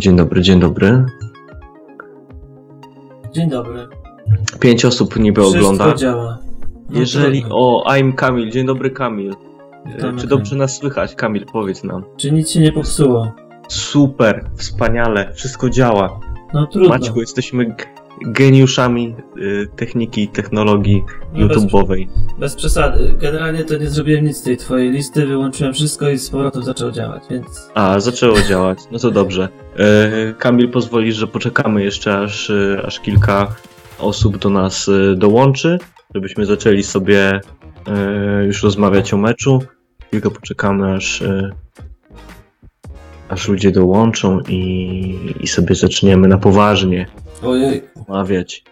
Dzień dobry, dzień dobry. Dzień dobry. Pięć osób niby Wszystko ogląda. działa. No Jeżeli. trudno. O, I'm Kamil. Dzień dobry, Kamil. E, Witamy. Czy dobrze nas słychać? Kamil, powiedz nam. Czy nic się nie popsuło? Super, wspaniale, wszystko działa. No trudno. Maćku, jesteśmy g- geniuszami y, techniki i technologii No bez, YouTube'owej. bez przesady. Generalnie to nie zrobiłem nic z tej twojej listy, wyłączyłem wszystko i z powrotem zaczęło działać, więc... A, zaczęło działać. No to dobrze. E, Kamil, pozwolisz, że poczekamy jeszcze, aż, e, aż kilka osób do nas e, dołączy, żebyśmy zaczęli sobie e, już rozmawiać o meczu. Chwilkę poczekamy, aż, e, aż ludzie dołączą i, i sobie zaczniemy na poważnie Ojej, omawiać.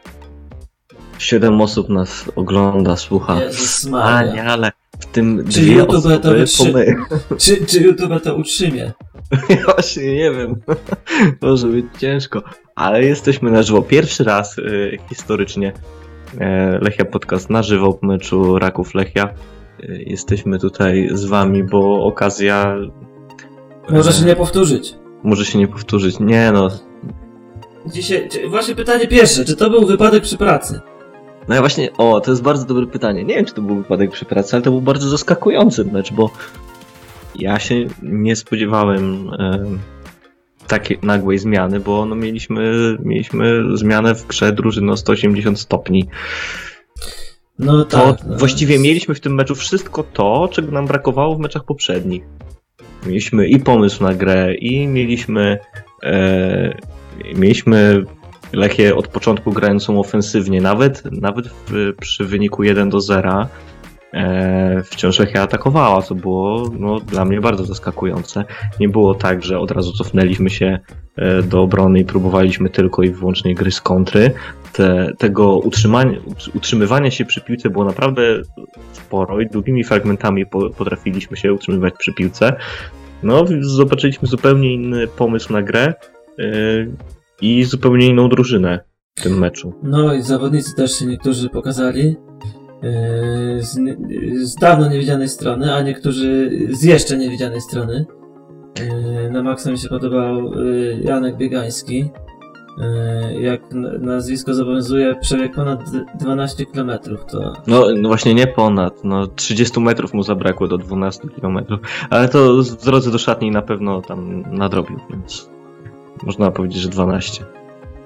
Siedem osób nas ogląda, słucha. Jezus Maria. Wspaniale. W tym Czy dwie YouTube to osoby wytrzy- pomy- Czy, czy YouTube to utrzymie? Właśnie nie wiem. Może być ciężko. Ale jesteśmy na żywo. Pierwszy raz y, historycznie e, Lechia Podcast na żywo po meczu Raków Lechia. Y, jesteśmy tutaj z wami, bo okazja Może się nie powtórzyć. może się nie powtórzyć. Nie no. Dzisiaj, właśnie pytanie pierwsze, czy to był wypadek przy pracy? No ja właśnie, o, to jest bardzo dobre pytanie. Nie wiem, czy to był wypadek przy pracy, ale to był bardzo zaskakujący mecz, bo ja się nie spodziewałem em, takiej nagłej zmiany, bo no mieliśmy, mieliśmy zmianę w grze drużyny o 180 stopni. No To tak. no. właściwie mieliśmy w tym meczu wszystko to, czego nam brakowało w meczach poprzednich. Mieliśmy i pomysł na grę, i mieliśmy e, mieliśmy Lechię od początku grającą ofensywnie, nawet, nawet w, przy wyniku 1 do 0 e, wciąż Lechia atakowała, co było no, dla mnie bardzo zaskakujące. Nie było tak, że od razu cofnęliśmy się e, do obrony i próbowaliśmy tylko i wyłącznie gry z kontry. Te, tego utrzymywania się przy piłce było naprawdę sporo i długimi fragmentami po, potrafiliśmy się utrzymywać przy piłce. No, zobaczyliśmy zupełnie inny pomysł na grę yy, i zupełnie inną drużynę w tym meczu. No i zawodnicy też się niektórzy pokazali yy, z, z dawno niewidzianej strony, a niektórzy z jeszcze niewidzianej strony. Yy, Na maksa mi się podobał yy, Janek Biegański. Jak nazwisko zobowiązuje, przebieg ponad 12 km. To No, no właśnie nie ponad, no 30 metrów mu zabrakło do 12 kilometrów, ale to w drodze do szatni na pewno tam nadrobił, więc można powiedzieć, że 12.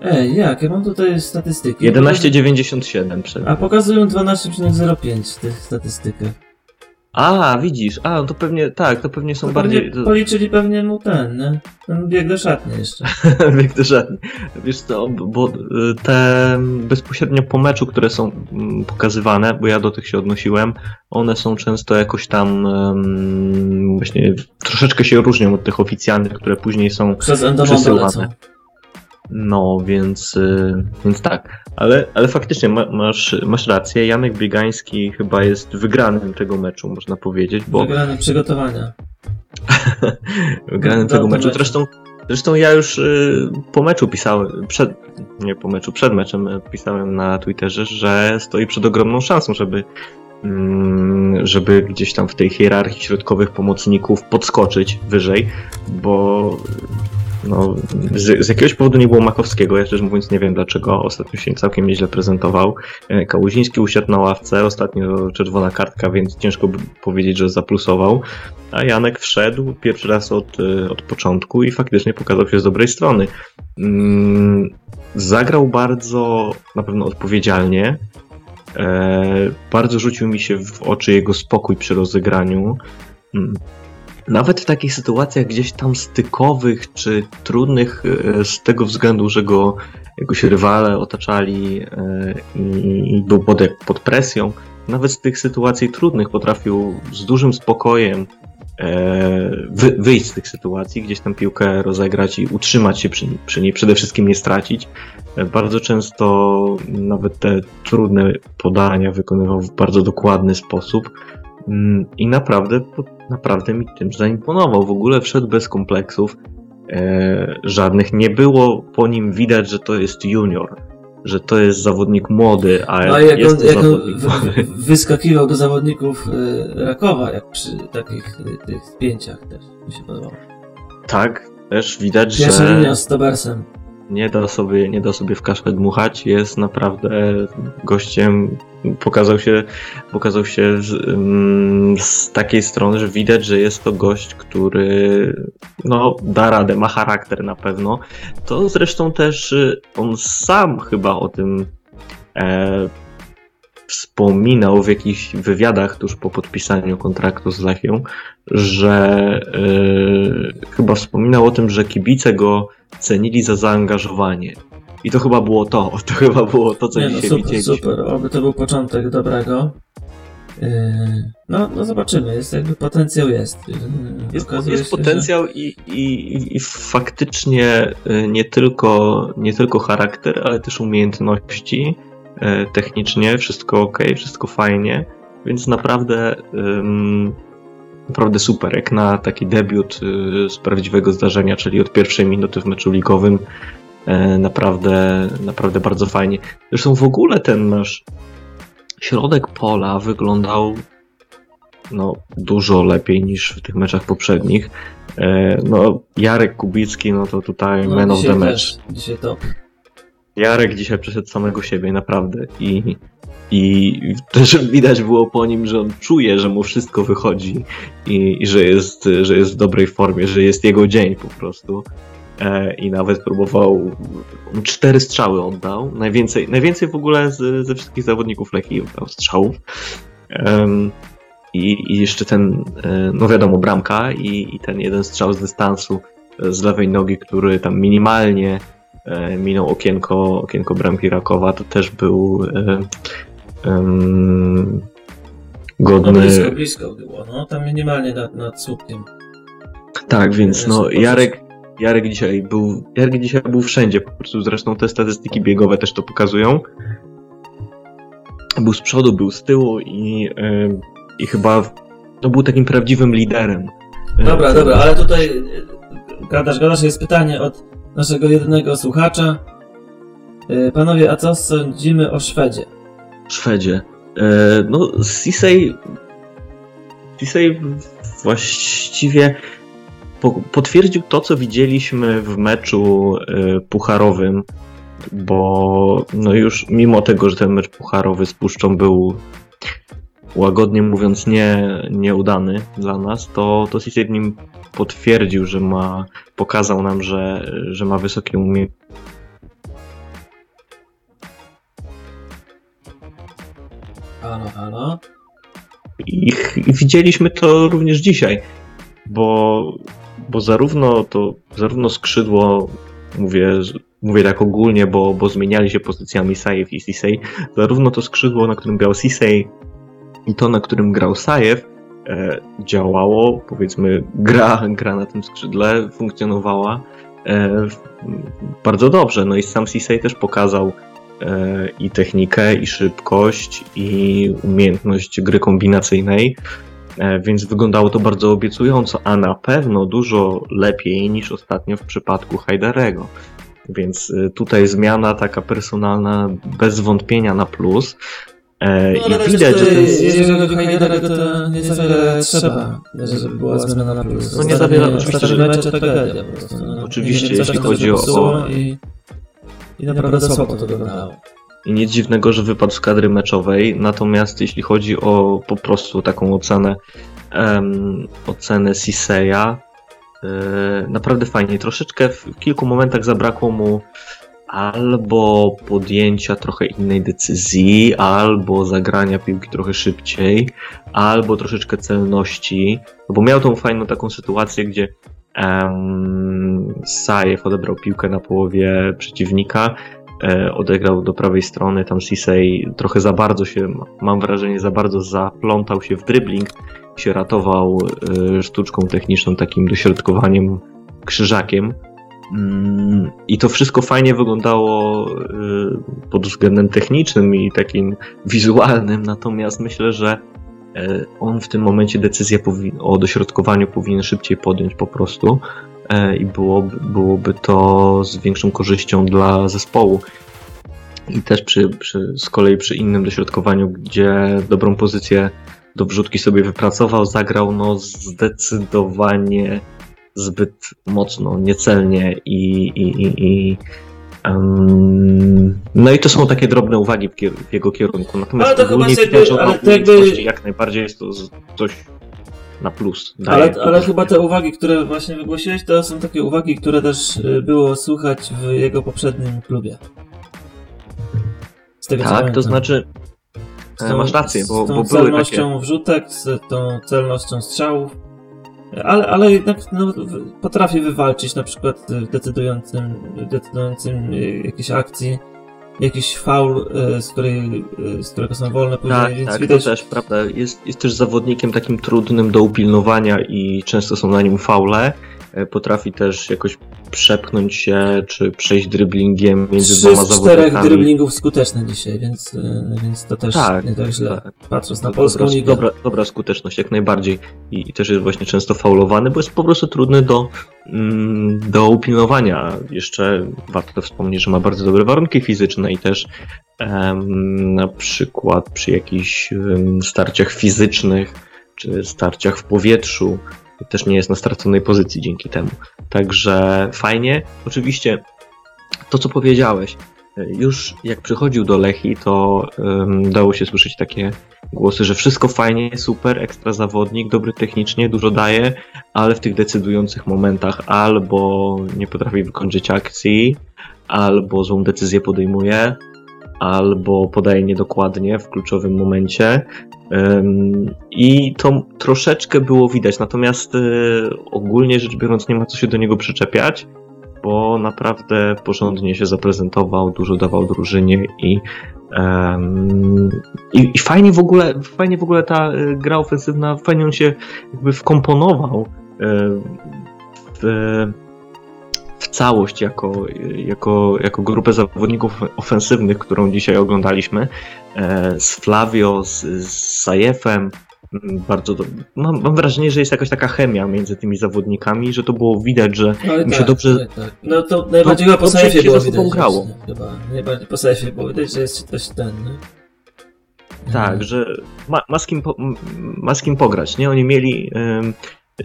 Ej, jak? Ja mam tutaj statystyki. 11,97 przed. A pokazują 12,05 w tych statystykach. A, widzisz, a, no to pewnie, tak, to pewnie są To bardziej... pewnie Policzyli pewnie mu ten, nie? Ten bieg do szatni jeszcze. Wiek do żadnych. Wiesz co, bo y, te bezpośrednio po meczu, które są mm, pokazywane, bo ja do tych się odnosiłem, one są często jakoś tam em, właśnie troszeczkę się różnią od tych oficjalnych, które później są Przez Przesyłane. lecą. no, więc, y, więc tak. Ale, ale faktycznie ma, masz, masz rację. Janek Biegański chyba jest wygranym tego meczu, można powiedzieć, bo Wygrane przygotowania. wygranym tego meczu. meczu. Zresztą, zresztą ja już y, po meczu pisałem, przed, nie po meczu, przed meczem y, pisałem na Twitterze, że stoi przed ogromną szansą, żeby mm, żeby gdzieś tam w tej hierarchii środkowych pomocników podskoczyć wyżej, bo no, z, z jakiegoś powodu nie było Makowskiego, ja szczerze mówiąc nie wiem dlaczego, ostatnio się całkiem nieźle prezentował. E, Kałuziński usiadł na ławce, ostatnio czerwona kartka, więc ciężko by powiedzieć, że zaplusował. A Janek wszedł pierwszy raz od, e, od początku i faktycznie pokazał się z dobrej strony. Mm, Zagrał bardzo na pewno odpowiedzialnie. E, Bardzo rzucił mi się w oczy jego spokój przy rozegraniu. Nawet w takich sytuacjach gdzieś tam stykowych czy trudnych e, z tego względu, że go jakoś rywale otaczali e, i, był pod, pod presją, nawet z tych sytuacji trudnych potrafił z dużym spokojem e, wy, wyjść z tych sytuacji, gdzieś tam piłkę rozegrać i utrzymać się przy, przy niej, przede wszystkim nie stracić. Bardzo często nawet te trudne podania wykonywał w bardzo dokładny sposób i naprawdę, naprawdę mi tym zaimponował. W ogóle wszedł bez kompleksów e, żadnych. Nie było po nim widać, że to jest junior, że to jest zawodnik młody, a No jak jest on, jak on zawodnik w- wyskakiwał do zawodników y, Rakowa, jak przy takich y, tych spięciach też mi się podobało. Tak, też widać, Pierwsza że linia z Tobersem. nie da sobie, nie da sobie w kaszkę dmuchać, jest naprawdę gościem, pokazał się, pokazał się z, mm, z takiej strony, że widać, że jest to gość, który no, da radę, ma charakter na pewno. To zresztą też y, on sam chyba o tym e, wspominał w jakichś wywiadach tuż po podpisaniu kontraktu z Lechią, że e, chyba wspominał o tym, że kibice go cenili za zaangażowanie. I to chyba było to, to chyba było to, co Nie, no dzisiaj super, widzieliśmy. super. Oby to był początek dobrego. Yy, No, no zobaczymy, jest jakby potencjał jest. Yy, Jest, jest się, potencjał i, i, i faktycznie y, nie tylko, nie tylko charakter, ale też umiejętności y, technicznie, wszystko ok, wszystko fajnie, więc naprawdę naprawdę super, jak na taki debiut y, z prawdziwego zdarzenia, czyli od pierwszej minuty w meczu ligowym, y, naprawdę, naprawdę bardzo fajnie. Zresztą w ogóle ten nasz środek pola wyglądał no, dużo lepiej niż w tych meczach poprzednich. E, no, Jarek Kubicki, no to tutaj że- man no, of the match. Dzisiaj top. Jarek dzisiaj przeszedł samego siebie, naprawdę. I, I też widać było po nim, że on czuje, że mu wszystko wychodzi i, i że, jest, że jest w dobrej formie, że jest jego dzień po prostu. E, I nawet próbował. Cztery strzały oddał. Najwięcej, najwięcej w ogóle z, ze wszystkich zawodników Lechii oddał strzałów. I, I jeszcze ten, e, no wiadomo, bramka i, i ten jeden strzał z dystansu e, z lewej nogi, który tam minimalnie minął okienko, okienko bramki Rakowa, to też był e, em, No godny. blisko, blisko było, no tam minimalnie nad, nad słupkiem. Tak, więc no. Jarek, Jarek dzisiaj był, Jarek dzisiaj był wszędzie, po prostu zresztą te statystyki biegowe też to pokazują. Był z przodu, był z tyłu i, e, i chyba no, był takim prawdziwym liderem. Dobra, to- dobra, ale tutaj y, gadasz, gadasz, jest pytanie od naszego jedynego słuchacza. Y, Panowie, a co sądzimy o Szwedzie? Szwedzie. E, no, Sisej. Sisej właściwie potwierdził to, co widzieliśmy w meczu e, pucharowym, bo no już mimo tego, że ten mecz pucharowy z Puszczą był łagodnie mówiąc nie, nieudany dla nas, to, to w nim potwierdził, że ma, pokazał nam, że, że ma wysokie umiejętności Halo, halo. I, I widzieliśmy to również dzisiaj, bo, bo zarówno to, zarówno skrzydło, mówię, mówię tak ogólnie, bo, bo zmieniali się pozycjami Sajew i Sisej, zarówno to skrzydło, na którym grał Sisej i to, na którym grał Sajew, e, działało, powiedzmy, gra, gra na tym skrzydle funkcjonowała e, bardzo dobrze. No i sam Sisej też pokazał e, i technikę, i szybkość, i umiejętność gry kombinacyjnej, więc wyglądało to bardzo obiecująco, a na pewno dużo lepiej niż ostatnio w przypadku Hajdarego. Więc e, tutaj zmiana taka personalna bez wątpienia na plus. E, No, I widać, że ten Jeżeli chodzi o Heiderego, to nie za wiele trzeba, żeby była zmiana na plus. No nie za wiele, oczywiście, że- mecze to tragedia po prostu. No, Oczywiście, jeśli chodzi o- I, I naprawdę słabo to wyglądało. I nic dziwnego, że wypadł z kadry meczowej, natomiast jeśli chodzi o po prostu taką ocenę, em, ocenę Siseya, e, naprawdę fajnie. Troszeczkę w kilku momentach zabrakło mu albo podjęcia trochę innej decyzji, albo zagrania piłki trochę szybciej, albo troszeczkę celności, no bo miał tą fajną taką sytuację, gdzie um, Sajew odebrał piłkę na połowie przeciwnika, odegrał do prawej strony, tam Sisej trochę za bardzo się, mam wrażenie, za bardzo zaplątał się w dribbling, się ratował e, sztuczką techniczną, takim dośrodkowaniem krzyżakiem. Mm, I to wszystko fajnie wyglądało e, pod względem technicznym i takim wizualnym, natomiast myślę, że e, on w tym momencie decyzję o dośrodkowaniu powinien szybciej podjąć po prostu e, i byłoby, byłoby to z większą korzyścią dla zespołu. I też przy, przy, z kolei przy innym dośrodkowaniu, gdzie dobrą pozycję do wrzutki sobie wypracował, zagrał no zdecydowanie zbyt mocno, niecelnie i, i, i, i um, no i to są takie drobne uwagi w, w jego kierunku. Natomiast ale to ogólnie ale to jakby... jak najbardziej jest to coś na plus. ale, ale chyba te uwagi, które właśnie wygłosiłeś, to są takie uwagi, które też y, było słychać w jego poprzednim klubie. Z tego, tak, to znaczy z tą, masz rację, bo, z tą bo celnością takie... wrzutek, z tą celnością strzałów, ale, ale jednak no, potrafi wywalczyć na przykład w decydującym, decydującym jakiejś akcji jakiś faul, e, z, której, e, z którego są wolne później, tak, więc tak, widać... to też, prawda, jest, jest też zawodnikiem takim trudnym do upilnowania i często są na nim faule, potrafi też jakoś przepchnąć się, czy przejść dryblingiem między Trzy dwoma zawodnikami. czterech dryblingów skuteczne dzisiaj, więc, e, więc to też tak, nie tak źle, tak. patrząc na polską dobra, ligę. Dobra, dobra skuteczność, jak najbardziej. I, I, też jest właśnie często faulowany, bo jest po prostu trudny do, mm, do upilnowania. Jeszcze warto wspomnieć, że ma bardzo dobre warunki fizyczne i też em, na przykład przy jakichś em, starciach fizycznych, czy starciach w powietrzu, też nie jest na straconej pozycji dzięki temu. Także fajnie. Oczywiście to, co powiedziałeś, już jak przychodził do Lechi, to um, dało się słyszeć takie głosy, że wszystko fajnie, super, ekstra zawodnik, dobry technicznie, dużo daje, ale w tych decydujących momentach albo nie potrafi wykończyć akcji, albo złą decyzję podejmuje, albo podaje niedokładnie w kluczowym momencie. I to troszeczkę było widać, natomiast e, ogólnie rzecz biorąc nie ma co się do niego przyczepiać, bo naprawdę porządnie się zaprezentował, dużo dawał drużynie i, i, i, fajnie w ogóle, fajnie w ogóle ta e, gra ofensywna, fajnie on się jakby wkomponował e, w, w całość jako, jako, jako grupę zawodników ofensywnych, którą dzisiaj oglądaliśmy. E, z Flavio, z, z Sajefem. Mm, bardzo do... mam, mam, wrażenie, że jest jakaś taka chemia między tymi zawodnikami, że to było widać, że no, mi się tak, dobrze. Tak, tak. No to najbardziej no, po Sajefie było widać. Grało. Chyba. Najbardziej po Sajefie było widać, że jest coś ten. No. Tak, że ma, ma, z kim po, ma z kim pograć, nie? Oni mieli.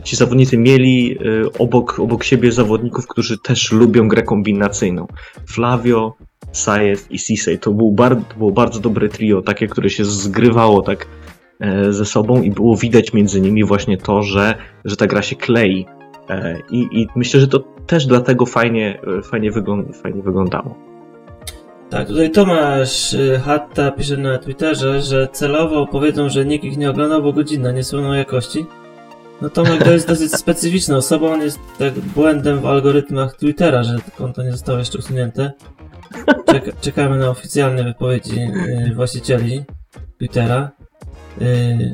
Ci zawodnicy mieli y, obok, obok siebie zawodników, którzy też lubią grę kombinacyjną. Flavio, Sajew i Sisej. To, był bar, to było bardzo dobre trio, takie, które się zgrywało tak e, ze sobą i było widać między nimi właśnie to, że, że ta gra się klei. E, I, I myślę, że to też dlatego fajnie, e, fajnie, fajnie wyglądało. Tak, tutaj Tomasz Hatta pisze na Twitterze, że celowo powiedzą, że nikt ich nie oglądał, bo godzina niesłowną jakości. No Tomek to jest dosyć specyficzną osobą, on jest tak błędem w algorytmach Twittera, że konto nie zostało jeszcze usunięte. Czeka, czekamy na oficjalne wypowiedzi yy, właścicieli Twittera. Yy,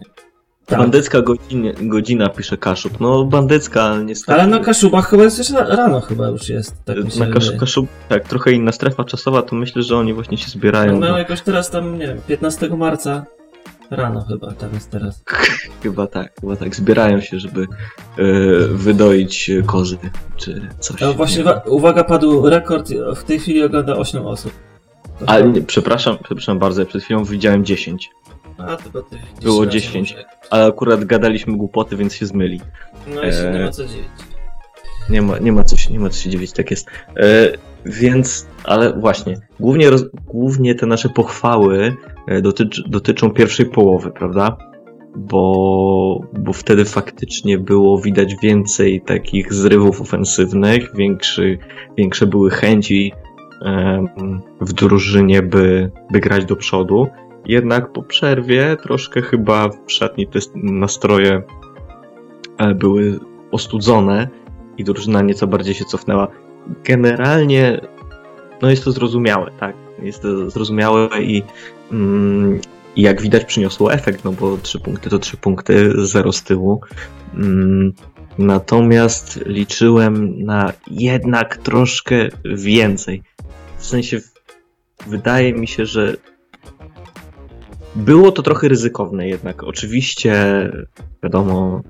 tak. Bandycka godzina, godzina, pisze Kaszub. No bandycka niestety. Ale na Kaszubach chyba jest jeszcze rano chyba już jest. Tak na Kaszub, Kaszub, tak, trochę inna strefa czasowa, to myślę, że oni właśnie się zbierają. No, no jakoś teraz tam, nie wiem, 15 marca Rano chyba, tam jest teraz. chyba tak, chyba tak. Zbierają się, żeby yy, wydoić kozy, czy coś. No właśnie, uwaga, padł rekord, w tej chwili ogląda 8 osób. Ale nie, przepraszam, przepraszam bardzo, ja przed chwilą widziałem 10. A, to ty Było 10, ale akurat gadaliśmy głupoty, więc się zmyli. No i się e... nie ma co dziwić. Nie ma, nie, ma co się, nie ma co się dziwić, tak jest. E, więc, ale właśnie, głównie, roz, głównie te nasze pochwały e, dotycz, dotyczą pierwszej połowy, prawda? Bo, bo wtedy faktycznie było widać więcej takich zrywów ofensywnych, większy, większe były chęci w drużynie, by, by grać do przodu. Jednak po przerwie troszkę chyba w szatni te nastroje e, były ostudzone i drużyna nieco bardziej się cofnęła. Generalnie no jest to zrozumiałe, tak? Jest to zrozumiałe i, mm, i jak widać przyniosło efekt, no bo trzy punkty to trzy punkty, zero z tyłu. Mm, natomiast liczyłem na jednak troszkę więcej. W sensie wydaje mi się, że było to trochę ryzykowne jednak. Oczywiście, wiadomo,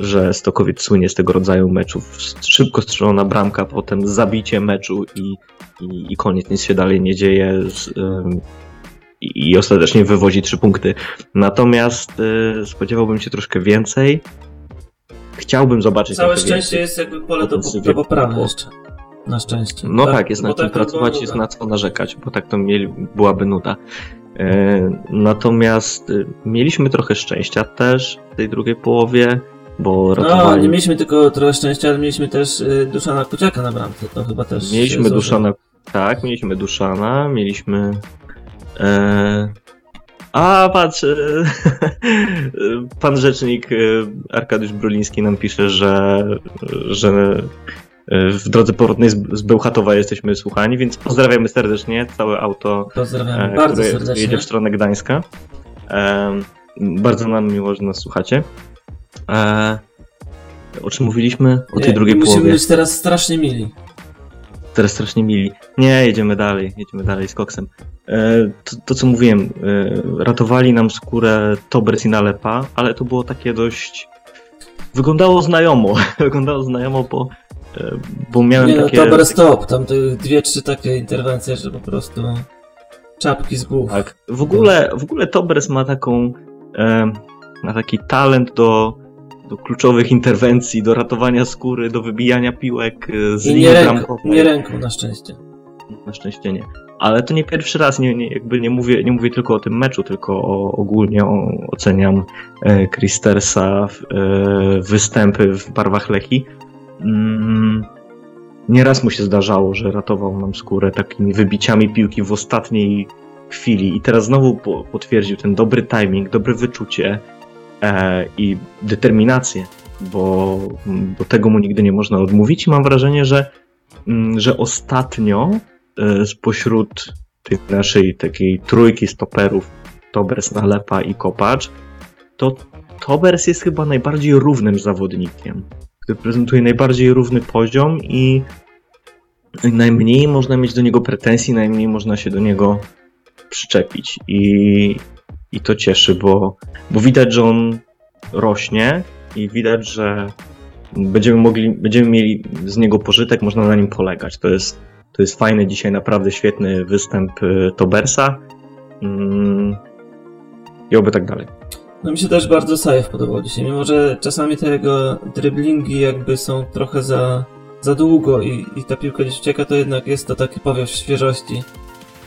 że Stokowiec słynie z tego rodzaju meczów. Szybko strzelona bramka, potem zabicie meczu i, i, i koniec, nic się dalej nie dzieje z, i, i ostatecznie wywozi trzy punkty. Natomiast y, spodziewałbym się troszkę więcej. chciałbym zobaczyć. Całe szczęście jest jakby pole do, do poprawy jeszcze. Na szczęście. No tak, tak jest na czym tak pracować, jest na co narzekać, bo tak to mieli, byłaby nuda. E, natomiast y, mieliśmy trochę szczęścia też w tej drugiej połowie, bo ratowali... No, nie mieliśmy tylko trochę szczęścia, ale mieliśmy też y, Duszana Kuciaka na bramce, to chyba też Mieliśmy Duszana, tak, mieliśmy Duszana, mieliśmy... E... A, patrz, e, pan rzecznik e, Arkadiusz Bruliński nam pisze, że, że w drodze powrotnej z Bełchatowa jesteśmy słuchani, więc pozdrawiamy serdecznie całe auto, pozdrawiamy e, bardzo serdecznie. jedzie w stronę Gdańska. Bardzo nam miło, że nas słuchacie. O czym mówiliśmy? O tej Nie, drugiej musimy połowie. Musimy być teraz strasznie mili. Teraz strasznie mili. Nie, jedziemy dalej, jedziemy dalej z koksem. E, to, to, co mówiłem, e, ratowali nam skórę Tobers i Nalepa, ale to było takie dość... Wyglądało znajomo, wyglądało znajomo, bo, e, bo miałem Nie, no, takie... no, Tobers top, tam dwie, trzy takie interwencje, że po prostu czapki z głów. Tak, w ogóle, w ogóle Tobers ma taką... ma taki talent do do kluczowych interwencji, do ratowania skóry, do wybijania piłek z I linii nie, ręk, nie ręką, na szczęście. Na szczęście nie. Ale to nie pierwszy raz, nie, nie, jakby nie mówię, nie mówię tylko o tym meczu, tylko o, ogólnie o, oceniam e, Christersa e, występy w barwach Lechi. Mm, nieraz mu się zdarzało, że ratował nam skórę takimi wybiciami piłki w ostatniej chwili i teraz znowu po, potwierdził ten dobry timing, dobre wyczucie i determinację, bo, bo tego mu nigdy nie można odmówić i mam wrażenie, że, mm, że ostatnio E, spośród tej naszej takiej trójki stoperów, Tobers, Nalepa i Kopacz, to Tobers jest chyba najbardziej równym zawodnikiem, który prezentuje najbardziej równy poziom i najmniej można mieć do niego pretensji, najmniej można się do niego przyczepić. I, i to cieszy, bo, bo widać, że on rośnie i widać, że będziemy mogli, będziemy mieli z niego pożytek, można na nim polegać. To jest to jest fajny dzisiaj, naprawdę świetny występ y, Tobersa. Mm, I oby tak dalej. No mi się też bardzo Sajew podobał dzisiaj, mimo że czasami te jego driblingi jakby są trochę za, za długo i, i ta piłka gdzieś ucieka, to jednak jest to taki powiew świeżości.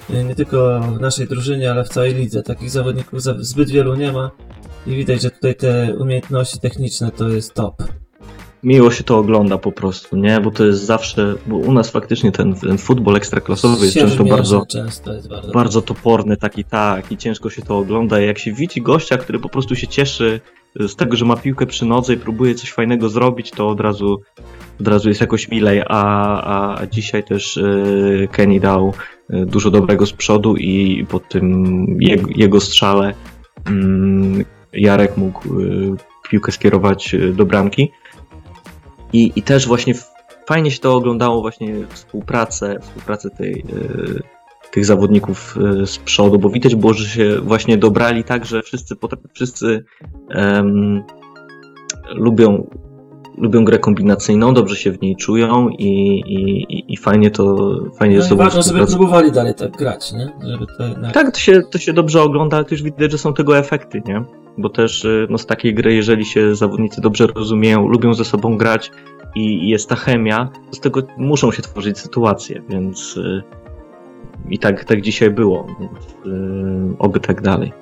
Nie tylko w naszej drużynie, ale w całej lidze. Takich zawodników zbyt wielu nie ma i widać, że tutaj te umiejętności techniczne to jest top miło się to ogląda po prostu, nie? Bo to jest zawsze, bo u nas faktycznie ten, ten futbol ekstraklasowy jest często bardzo, często jest bardzo, bardzo toporny, taki tak, i ciężko się to ogląda. I jak się widzi gościa, który po prostu się cieszy z tego, że ma piłkę przy nodze i próbuje coś fajnego zrobić, to od razu, od razu jest jakoś milej, a, a dzisiaj też y, Kenny dał y, dużo dobrego z przodu i po tym jego, strzale mm, Jarek mógł y, piłkę skierować do bramki. I, i też właśnie fajnie się to oglądało właśnie współpracę, współpracę tej, e, tych zawodników e, z przodu, bo widać było, że się właśnie dobrali tak, że wszyscy, wszyscy um, lubią, lubią grę kombinacyjną, dobrze się w niej czują i, i, i fajnie to fajnie no jest ważne, żeby próbowali dalej tak grać, nie? Żeby to jednak... Tak, to się, to się dobrze ogląda, ale też widać, że są tego efekty, nie? bo też y, no, z takiej gry, jeżeli się zawodnicy dobrze rozumieją, lubią ze sobą grać i jest ta chemia, to z tego muszą się tworzyć sytuacje, więc y, i tak, tak dzisiaj było, więc y, oby tak dalej.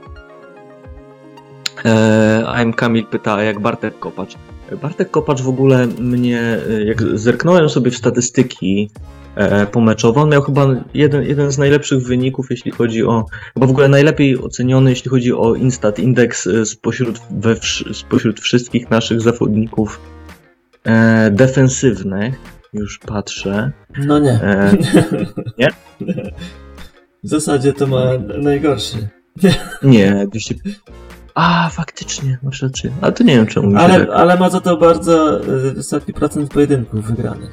E, AM Kamil pyta, jak Bartek Kopacz? Bartek Kopacz w ogóle mnie, jak zerknąłem sobie w statystyki E, pomeczowo. On miał chyba jeden, jeden z najlepszych wyników, jeśli chodzi o, chyba w ogóle najlepiej oceniony, jeśli chodzi o Instat Index e, spośród, we, spośród wszystkich naszych zawodników e, defensywnych. Już patrzę. No nie. E, nie? W zasadzie to ma najgorszy. Nie, 200... A, faktycznie, masz rację. Ale to nie wiem czemu. Ale, tak... ale ma za to bardzo wysoki procent pojedynków wygranych.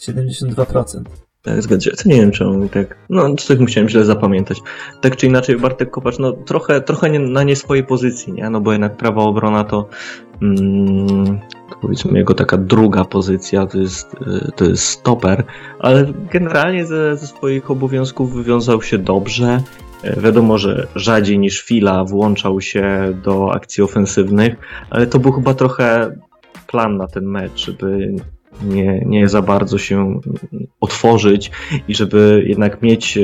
72%. Tak, zgadza się. To nie wiem czemu tak. No, coś musiałem źle zapamiętać. Tak czy inaczej, Bartek Kopacz, no trochę, trochę nie, na nie swojej pozycji, nie? No bo jednak prawa obrona to, mm, to powiedzmy jego taka druga pozycja, to jest, y, to jest stoper, ale generalnie ze, ze swoich obowiązków wywiązał się dobrze. E, wiadomo, że rzadziej niż Fila włączał się do akcji ofensywnych, ale to był chyba trochę plan na ten mecz, żeby nie, nie za bardzo się otworzyć i żeby jednak mieć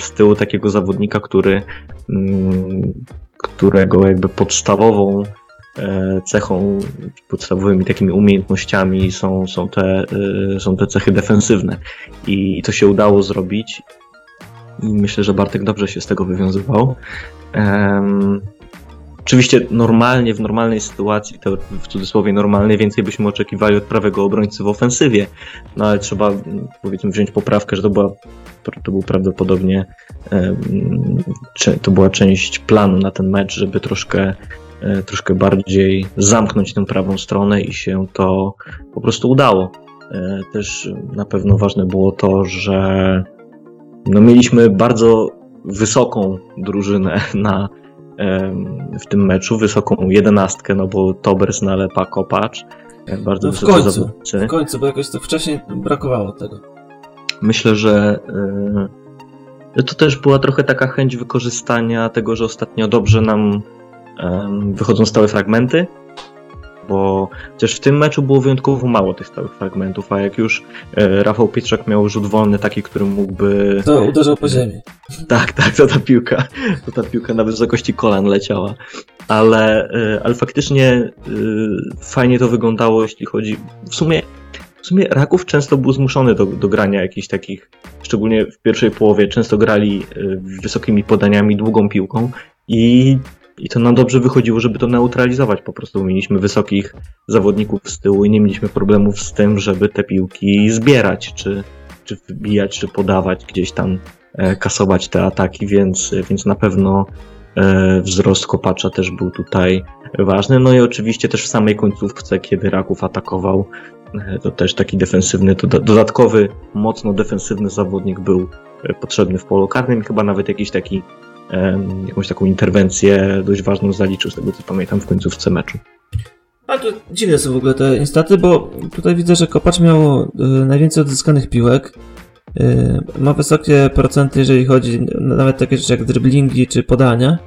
z tyłu takiego zawodnika, który, mm, którego jakby podstawową e, cechą, podstawowymi takimi umiejętnościami są, są, te, e, są te cechy defensywne. I to się udało zrobić. Myślę, że Bartek dobrze się z tego wywiązywał. Oczywiście normalnie, w normalnej sytuacji, to w cudzysłowie normalnie, więcej byśmy oczekiwali od prawego obrońcy w ofensywie, no ale trzeba powiedzmy wziąć poprawkę, że to, była, to był prawdopodobnie to była część planu na ten mecz, żeby troszkę, e, troszkę bardziej zamknąć tę prawą stronę i się to po prostu udało. E, też na pewno ważne było to, że no mieliśmy bardzo wysoką drużynę na, w tym meczu, wysoką jedenastkę, no bo Tobers, Nalepa, Kopacz, e, bardzo no w końcu, zawodnicy. W końcu, bo jakoś to wcześniej brakowało tego. Myślę, że e, to też była trochę taka chęć wykorzystania tego, że ostatnio dobrze nam wychodzą stałe fragmenty, bo chociaż w tym meczu było wyjątkowo mało tych stałych fragmentów, a jak już e, Rafał Pietrzak miał rzut wolny taki, który mógłby... To uderzał po ziemi. Tak, tak, to ta piłka, to ta piłka na wysokości kolan leciała, ale, e, ale faktycznie e, fajnie to wyglądało, jeśli chodzi... W sumie w sumie Raków często był zmuszony do, do grania jakichś takich, szczególnie w pierwszej połowie, często grali wysokimi podaniami, długą piłką i i to nam dobrze wychodziło, żeby to neutralizować. Po prostu mieliśmy wysokich zawodników z tyłu i nie mieliśmy problemów z tym, żeby te piłki zbierać, czy, czy wbijać, czy podawać, gdzieś tam e, kasować te ataki, więc, więc na pewno e, wzrost kopacza też był tutaj ważny. No i oczywiście też w samej końcówce, kiedy Raków atakował, e, to też taki defensywny, dodatkowy, mocno defensywny zawodnik był potrzebny w polu karnym, chyba nawet jakiś taki jakąś taką interwencję dość ważną zaliczył, z tego co pamiętam, w końcówce meczu. A to dziwne są w ogóle te instaty, bo tutaj widzę, że Kopacz miał y, najwięcej odzyskanych piłek. Y, ma wysokie procenty, jeżeli chodzi nawet takie rzeczy jak driblingi czy podania.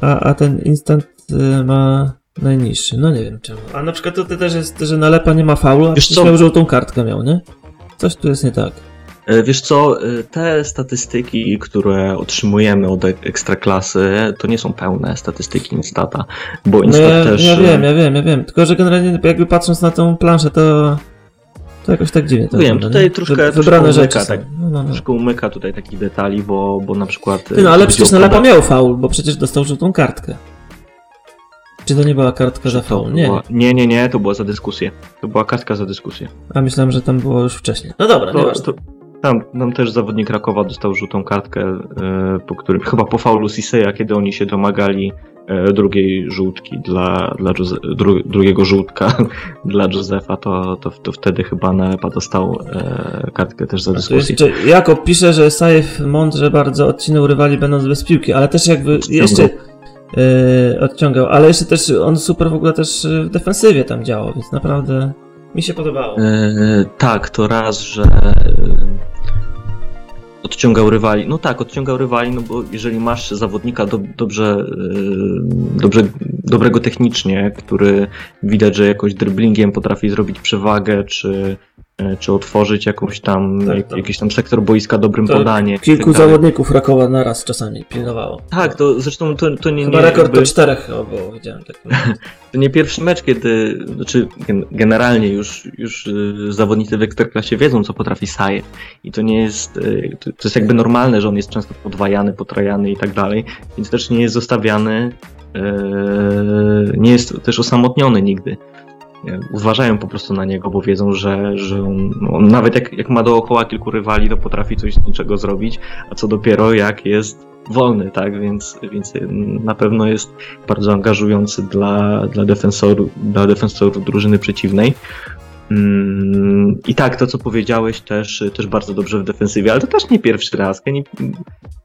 A, a ten instant y, ma najniższy. No nie wiem czemu. A na przykład to też jest, że nalepa nie ma faulu, a Wiesz miał żółtą kartkę miał, nie? Coś tu jest nie tak. E, wiesz co, e, te statystyki, które otrzymujemy od ekstraklasy, to nie są pełne statystyki Instata, bo Instat no ja, też... Ja wiem, ja wiem, ja wiem, tylko że generalnie jakby patrząc na tą planszę, to to jakoś tak dziwnie. To wiem, tutaj nie? troszkę, wybrane rzeczy umyka, tak, no, no, no. troszkę umyka tutaj takich detali, bo, bo na przykład... Ty, no ale przecież Nalepa miał faul, bo przecież dostał żółtą kartkę. Czy to nie była kartka za faul? Nie. Była... nie, nie, nie, to była za dyskusję. To była kartka za dyskusję. A myślałem, że tam było już wcześniej. No dobra, to, to, tam, tam też zawodnik Rakowa dostał żółtą kartkę, e, po którym, chyba po faulu Siseya, kiedy oni się domagali e, drugiej żółtki dla, dla dru, drugiego żółtka dla Józefa, to, to, to wtedy chyba Nepa dostał e, kartkę też za dyskusję. Jeszcze Jakob pisze, że Sajew mądrze bardzo odcinał rywali będąc bez piłki, ale też jakby jeszcze yy, odciągał, ale jeszcze też on super w ogóle też w defensywie tam działał, więc naprawdę mi się podobało. Yy, tak, to raz, że odciągał rywali. No tak, odciągał rywali, no bo jeżeli masz zawodnika do, dobrze, yy, dobrze, dobrego technicznie, który widać, że jakoś dribblingiem potrafi zrobić przewagę, czy czy otworzyć jakąś tam, tak, tak. jakiś tam sektor boiska dobrym tak. podaniem. Kilku tak zawodników Rakowa naraz czasami pilnowało. Tak, to zresztą to, to nie... Chyba nie, rekord jakby... to czterech bo widziałem tak. to nie pierwszy mecz, kiedy, znaczy generalnie już, już y, zawodnicy w Ekstraklasie wiedzą, co potrafi Saje i to nie jest, y, to jest jakby normalne, że on jest często podwajany, potrajany i tak dalej, więc też nie jest zostawiany, y, nie jest też osamotniony nigdy uważają po prostu na niego, bo wiedzą, że, że on, on, nawet jak, jak ma dookoła kilku rywali, to potrafi coś z niczego zrobić, a co dopiero jak jest wolny, tak? Więc, więc na pewno jest bardzo angażujący dla, dla, defensorów, dla defensorów drużyny przeciwnej. Mm, I tak, to co powiedziałeś też, też bardzo dobrze w defensywie, ale to też nie pierwszy raz. Nie,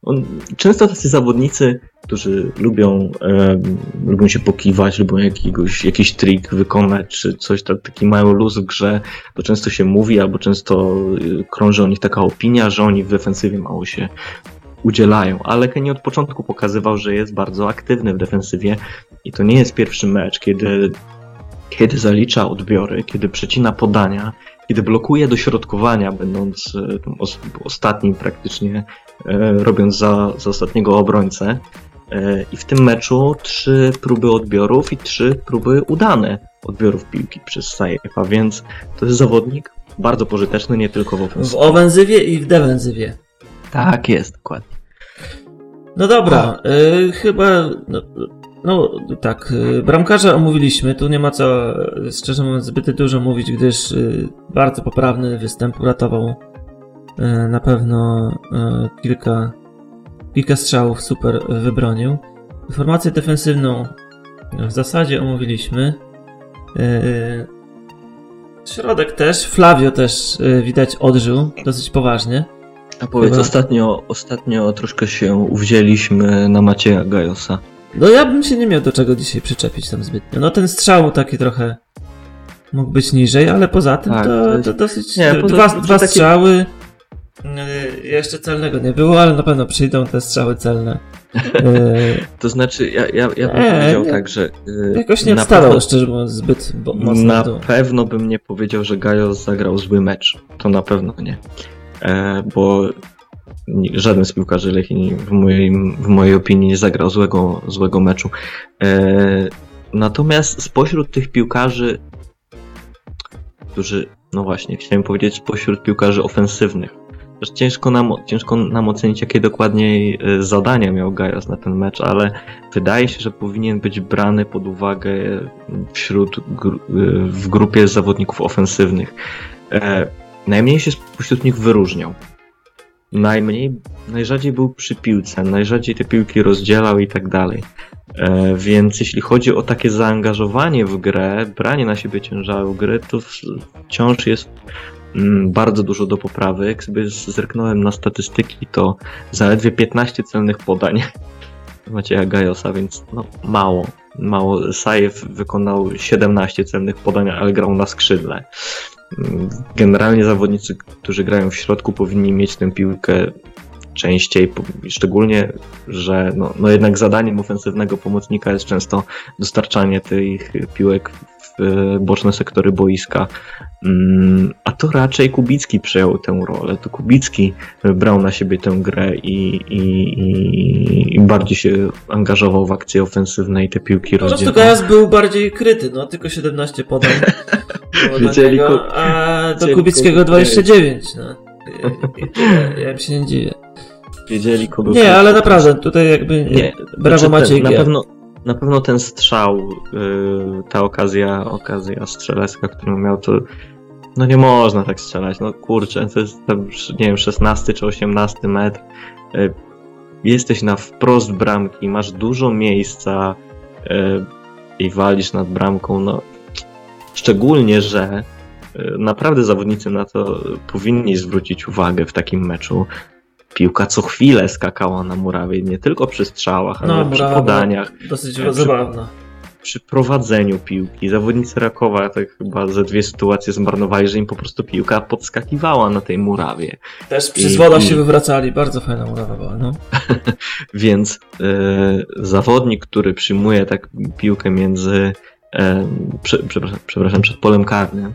on, często tacy zawodnicy, którzy lubią, e, lubią się pokiwać, lubią jakiegoś, jakiś trik wykonać, czy coś, tak, taki mają luz w grze, to często się mówi, albo często e, krąży o nich taka opinia, że oni w defensywie mało się udzielają, ale Kenny od początku pokazywał, że jest bardzo aktywny w defensywie i to nie jest pierwszy mecz, kiedy kiedy zalicza odbiory, kiedy przecina podania, kiedy blokuje dośrodkowania, będąc e, ostatnim praktycznie, e, robiąc za, za ostatniego obrońcę. E, I w tym meczu trzy próby odbiorów i trzy próby udane odbiorów piłki przez Sajefa, więc to jest zawodnik bardzo pożyteczny nie tylko w W ofensywie. ofensywie i w defensywie. Tak jest, dokładnie. No dobra, y, chyba. No, no tak, y, bramkarza omówiliśmy. Tu nie ma co, y, szczerze mówiąc, zbyt dużo mówić, gdyż y, bardzo poprawny występ uratował na pewno kilka, kilka strzałów super wybronił. Formację defensywną w zasadzie omówiliśmy. Środek też, Flavio też widać odżył dosyć poważnie. A powiedz, Chyba- ostatnio, ostatnio troszkę się uwzięliśmy na Macieja Gajosa. No ja bym się nie miał do czego dzisiaj przyczepić tam zbytnio. No ten strzał taki trochę mógł być niżej, ale poza tym Tak, to, to dosyć... Nie, poza dwa takie- strzały. Yy, Jeszcze celnego nie było, ale na pewno przyjdą te strzały celne. Yy, To znaczy, ja, ja, ja bym Nie, powiedział nie. tak, że. y, jakoś nie odstawał, pewno- szczerze mówiąc, zbyt mocno Na dół. pewno bym nie powiedział, że Gajos zagrał zły mecz. To na pewno nie. E, bo żaden z piłkarzy Lechii w mojej, w mojej opinii nie zagrał złego, złego meczu. E, natomiast spośród tych piłkarzy, którzy, no właśnie, chciałem powiedzieć, spośród piłkarzy ofensywnych, ciężko nam, ciężko nam ocenić, jakie dokładniej e, zadania miał Gajos na ten mecz, ale wydaje się, że powinien być brany pod uwagę wśród gru, w grupie zawodników ofensywnych. E, najmniej się spośród nich wyróżniał. Najmniej, najrzadziej był przy piłce, najrzadziej te piłki rozdzielał i tak dalej. E, więc jeśli chodzi o takie zaangażowanie w grę, branie na siebie ciężaru gry, to wciąż jest mm, bardzo dużo do poprawy. Jak sobie zerknąłem na statystyki, to zaledwie 15 celnych podań Macieja Gajosa, więc no, mało. Mało. Sajew wykonał 17 celnych podań, ale grał na skrzydle. Generalnie zawodnicy, którzy grają w środku, powinni mieć tę piłkę częściej, szczególnie, że no, no jednak zadaniem ofensywnego pomocnika jest często dostarczanie tych piłek w boczne sektory boiska. Mm, A to raczej Kubicki przejął tę rolę. To Kubicki brał na siebie tę grę i, i, i, bardziej się angażował w akcje ofensywne i te piłki Po prostu rozdzielał. Gajas był bardziej kryty, no tylko 17 podań. było Wiedzieli niego, ko- a do Kubickiego kogo 29. No. Tyle. Ja im się nie dziwię. Wiedzieli kogo Nie, ale naprawdę, tutaj jakby Nie, brawo Znaczy, Maciej ten, na pewno Na pewno ten strzał, y, ta okazja, okazja strzelecka, którą miał, to no nie można tak strzelać. No kurczę, to jest tam, nie wiem, 16 czy 18 metr. Y, Jesteś na wprost bramki, masz dużo miejsca y, i walisz nad bramką. No, szczególnie, że y, naprawdę zawodnicy na to powinni zwrócić uwagę w takim meczu. Piłka co chwilę skakała na murawie, nie tylko przy strzałach, ale No, przy murawa podaniach Dosyć przy- zabawna. przy prowadzeniu piłki. Zawodnicy Rakowa tak chyba ze dwie sytuacje zmarnowali, że im po prostu piłka podskakiwała na tej murawie. Też przy zwodach się wywracali, bardzo fajna murawa była, no. Więc e, zawodnik, który przyjmuje tak piłkę między, e, prze, przepraszam, przepraszam, przed polem karnym,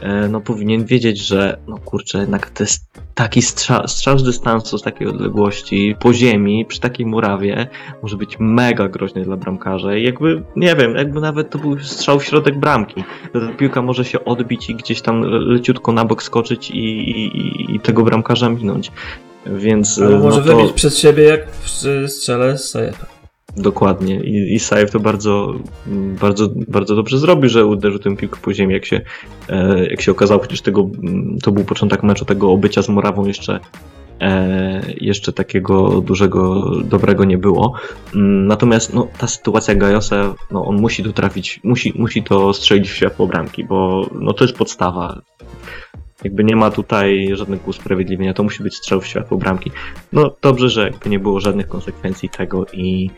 e, no powinien wiedzieć, że no kurczę, jednak to jest taki strzał, strzał z dystansu, z takiej odległości, po ziemi, przy takiej murawie, może być mega groźny dla bramkarza i jakby, nie wiem, jakby nawet to był strzał w środek bramki, ta piłka może się odbić i gdzieś tam le- leciutko na bok skoczyć i, i, i tego bramkarza minąć. Więc Albo no może to... wybić przed siebie jak przy strzele z Sajefa. Dokładnie. I, i Sajew to bardzo, mm, bardzo, bardzo dobrze zrobił, że uderzył tę piłkę po ziemi, jak się, e, jak się okazało, przecież tego, mm, to był początek meczu, tego obycia z Morawą jeszcze, e, jeszcze takiego dużego, dobrego nie było. Mm, Natomiast no, ta sytuacja Gajosa, no, on musi tu trafić, musi, musi to strzelić w światło bramki, bo no, to jest podstawa. Jakby nie ma tutaj żadnego usprawiedliwienia, to musi być strzał w światło bramki. No dobrze, że jakby nie było żadnych konsekwencji tego i,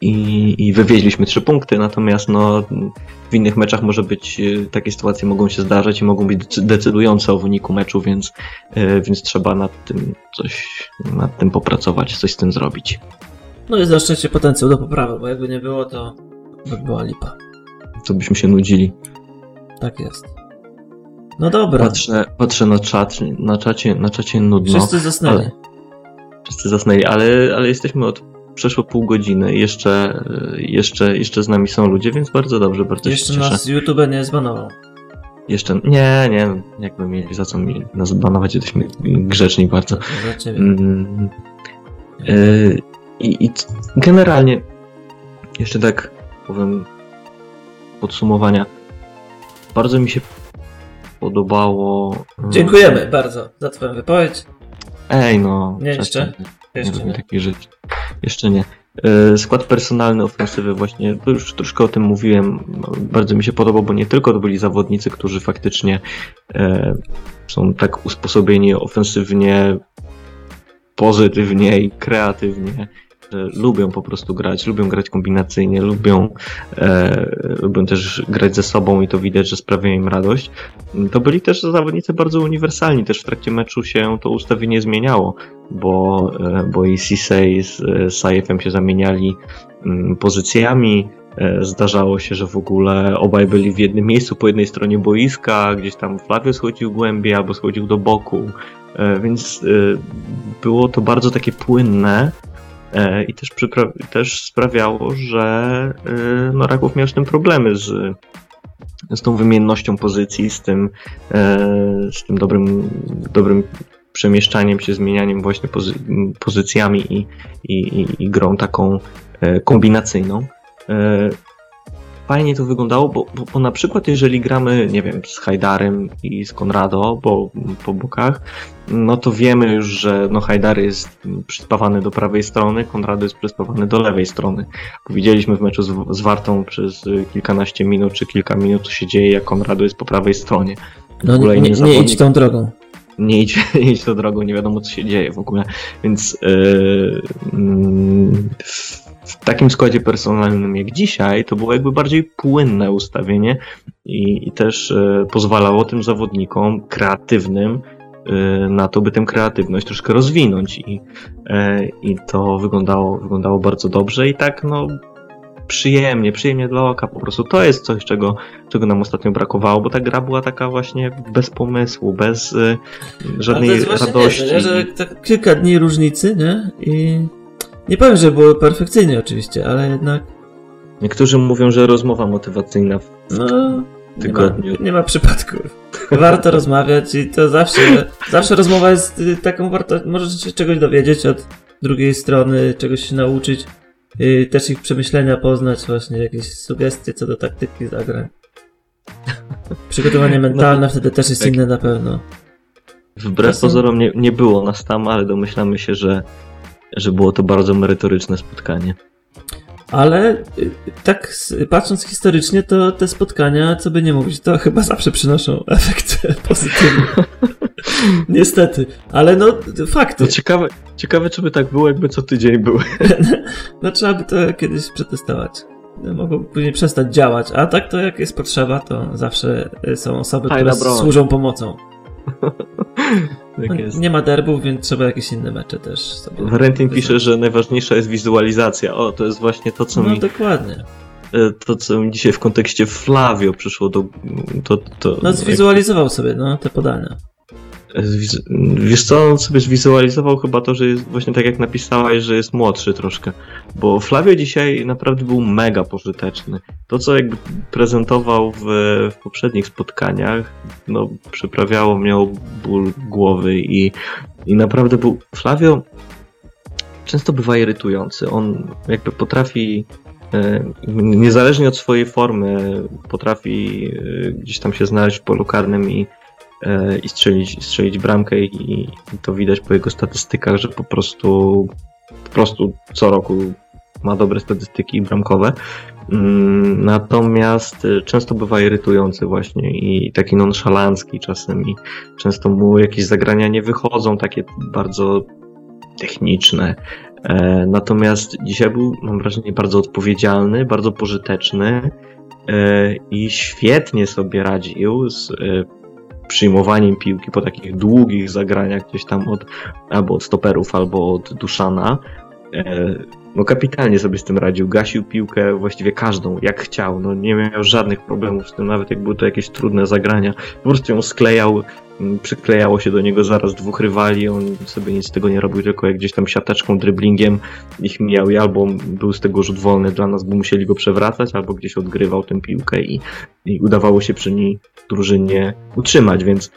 i, i wywieźliśmy trzy punkty, natomiast no, w innych meczach może być, e, takie sytuacje mogą się zdarzać i mogą być decy- decydujące o wyniku meczu, więc, e, więc trzeba nad tym coś, nad tym popracować, coś z tym zrobić. No jest na szczęście potencjał do poprawy, bo jakby nie było, to by była lipa. to byśmy się nudzili. Tak jest. No dobra. Patrzę, patrzę na czat, na czacie, na czacie nudno. Wszyscy zasnęli. ale- Wszyscy zasnęli, ale, ale jesteśmy od przeszło pół godziny. Jeszcze, jeszcze, jeszcze z nami są ludzie, więc bardzo dobrze, bardzo Jeszcze się cieszę. nas YouTube nie zbanował. Jeszcze, nie, nie, jakby mieli za co mi nas banować, jesteśmy grzeczni bardzo. Mm, y, I i generalnie, jeszcze tak powiem, podsumowania, bardzo mi się podobało. mm, Dziękujemy bardzo za twoją wypowiedź. Ej, no. Nie, jeszcze? Nie Jeszcze nie. takich rzeczy. Jeszcze nie. E, Skład personalny ofensywy właśnie, to już troszkę o tym mówiłem, bardzo mi się podobał, bo nie tylko to byli zawodnicy, którzy faktycznie e, są tak usposobieni ofensywnie, pozytywnie i kreatywnie, lubią po prostu grać, lubią grać kombinacyjnie, lubią, e, lubią też grać ze sobą i to widać, że sprawia im radość. To byli też zawodnicy bardzo uniwersalni, też w trakcie meczu się to ustawienie zmieniało bo, e, bo i Sisei z e, Saifem się zamieniali mm, pozycjami. E, Zdarzało się, że w ogóle obaj byli w jednym miejscu po jednej stronie boiska, gdzieś tam Flavio schodził głębiej albo schodził do boku, E, więc e, było to bardzo takie płynne e, i też, też sprawiało, że e, no, Raków miał z tym problemy z, z tą wymiennością pozycji, z tym, e, z tym dobrym, dobrym przemieszczaniem się, zmienianiem właśnie pozy- pozycjami i, i, i, grą taką e, kombinacyjną. Fajnie to wyglądało, bo, bo, bo na przykład jeżeli gramy, nie wiem, z Hajdarem i z Konrado po, po bokach, no to wiemy już, że no Hajdar jest przyspawany do prawej strony, Konrado jest przyspawany do lewej strony. Bo widzieliśmy w meczu z, z Wartą przez kilkanaście minut czy kilka minut, co się dzieje, jak Konrado jest po prawej stronie. No nie, nie, nie idź tą drogą. nie idź, nie idź tą drogą, nie wiadomo co się dzieje w ogóle. Więc yy, w, takim składzie personalnym jak dzisiaj, to było jakby bardziej płynne ustawienie i, i też yy, pozwalało tym zawodnikom kreatywnym yy, na to, by tę kreatywność troszkę rozwinąć i, yy, i to wyglądało, wyglądało bardzo dobrze i tak no przyjemnie, przyjemnie dla oka po prostu. To jest coś, czego, czego nam ostatnio brakowało, bo ta gra była taka właśnie bez pomysłu, bez y, żadnej radości. Nie, że tak kilka dni różnicy, nie? I nie powiem, że było perfekcyjnie oczywiście, ale jednak Niektórzy mówią, że rozmowa motywacyjna w no nie ma, tygodniu. nie ma przypadków. Warto rozmawiać i to zawsze, zawsze rozmowa jest y, taką warto, możesz się czegoś dowiedzieć od drugiej strony, czegoś się nauczyć, y, też ich przemyślenia poznać, właśnie jakieś sugestie co do taktyki zagrań. Przygotowanie mentalne wtedy też jest tak. inne na pewno. Wbrew Czasem- pozorom nie, nie było nas tam, ale domyślamy się, że, że było to bardzo merytoryczne spotkanie. Ale y, tak patrząc historycznie, to te spotkania, co by nie mówić, to chyba zawsze przynoszą efekt pozytywny. Niestety. Ale no, fakty. No ciekawe, ciekawe, czy by tak było, jakby co tydzień były. No trzeba by to kiedyś przetestować. No, Mogą później przestać działać, a tak to jak jest potrzeba, to zawsze y, są osoby, Fajna które broń. służą pomocą. No, Tak jest. nie ma derbów, więc trzeba jakieś inne mecze też sobie. Valentin pisze, że najważniejsza jest wizualizacja. O, to jest właśnie to, co No mi dokładnie. e, to, co mi dzisiaj w kontekście Flavio przyszło do. To, to, No zwizualizował sobie, no, te podania. Wiesz co, on sobie zwizualizował chyba to, że jest właśnie tak jak napisałeś, że jest młodszy troszkę. Bo Flavio dzisiaj naprawdę był mega pożyteczny. To, co jakby prezentował w, w poprzednich spotkaniach, no przyprawiało mnie ból głowy i, i naprawdę był... Flavio często bywa irytujący. On jakby potrafi e, niezależnie od swojej formy, potrafi e, gdzieś tam się znaleźć w polu karnym i, i strzelić, strzelić bramkę i, to widać po jego statystykach, że po prostu po prostu co roku ma dobre statystyki bramkowe. Mm, Natomiast e, często bywa irytujący właśnie i taki nonszalancki czasem i często mu jakieś zagrania nie wychodzą, takie bardzo techniczne. E, Natomiast dzisiaj był, mam wrażenie, bardzo odpowiedzialny, bardzo pożyteczny e, i świetnie sobie radził z e, przyjmowaniem piłki po takich długich zagraniach gdzieś tam od albo od stoperów, albo od Duszana. No kapitalnie sobie z tym radził. Gasił piłkę właściwie każdą, jak chciał. No nie miał żadnych problemów z tym, nawet jak były to jakieś trudne zagrania. Po prostu ją sklejał, mm, przyklejało się do niego zaraz dwóch rywali, on sobie nic z tego nie robił, tylko jak gdzieś tam siateczką, dryblingiem ich mijał i albo był z tego rzut wolny dla nas, bo musieli go przewracać, albo gdzieś odgrywał tę piłkę i, i udawało się przy niej drużynie utrzymać, więc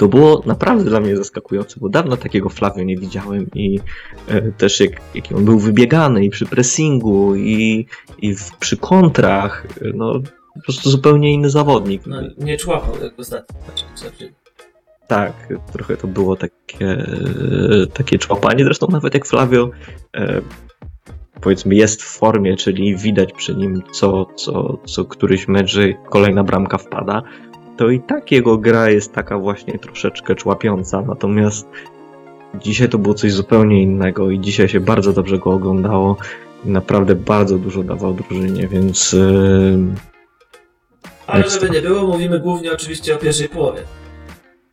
to było naprawdę dla mnie zaskakujące, bo dawno takiego Flavio nie widziałem i e, też jak, jak on był wybiegany i przy pressingu i, i w, przy kontrach, e, no po prostu zupełnie inny zawodnik. No, nie człapał jak w ostatnim meczu. Tak, trochę to było takie, takie człapanie, zresztą nawet jak Flavio e, powiedzmy jest w formie, czyli widać przy nim co, co, co któryś mecz, że kolejna bramka wpada, to i tak jego gra jest taka właśnie troszeczkę człapiąca. Natomiast dzisiaj to było coś zupełnie innego i dzisiaj się bardzo dobrze go oglądało naprawdę bardzo dużo dawał drużynie, więc. Yy... Ale żeby nie było, mówimy głównie oczywiście o pierwszej połowie.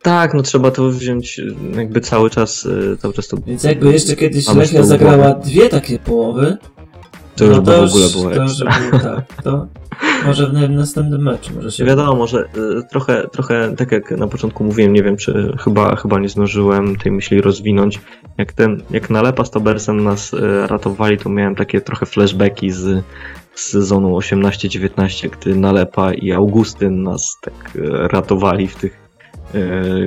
Tak, no trzeba to wziąć jakby cały czas, y, cały czas to... Więc jakby jeszcze kiedyś Lechia zagrała dwie takie połowy, to już no to w ogóle było to, już było, tak, to może w następnym meczu może się... Wiadomo, że y, trochę, trochę tak jak na początku mówiłem, nie wiem czy chyba, chyba nie zdążyłem tej myśli rozwinąć. Jak ten, jak Nalepa z Tobersem nas y, ratowali, to miałem takie trochę flashbacki z, z sezonu 18-19, gdy Nalepa i Augustyn nas tak y, ratowali w tych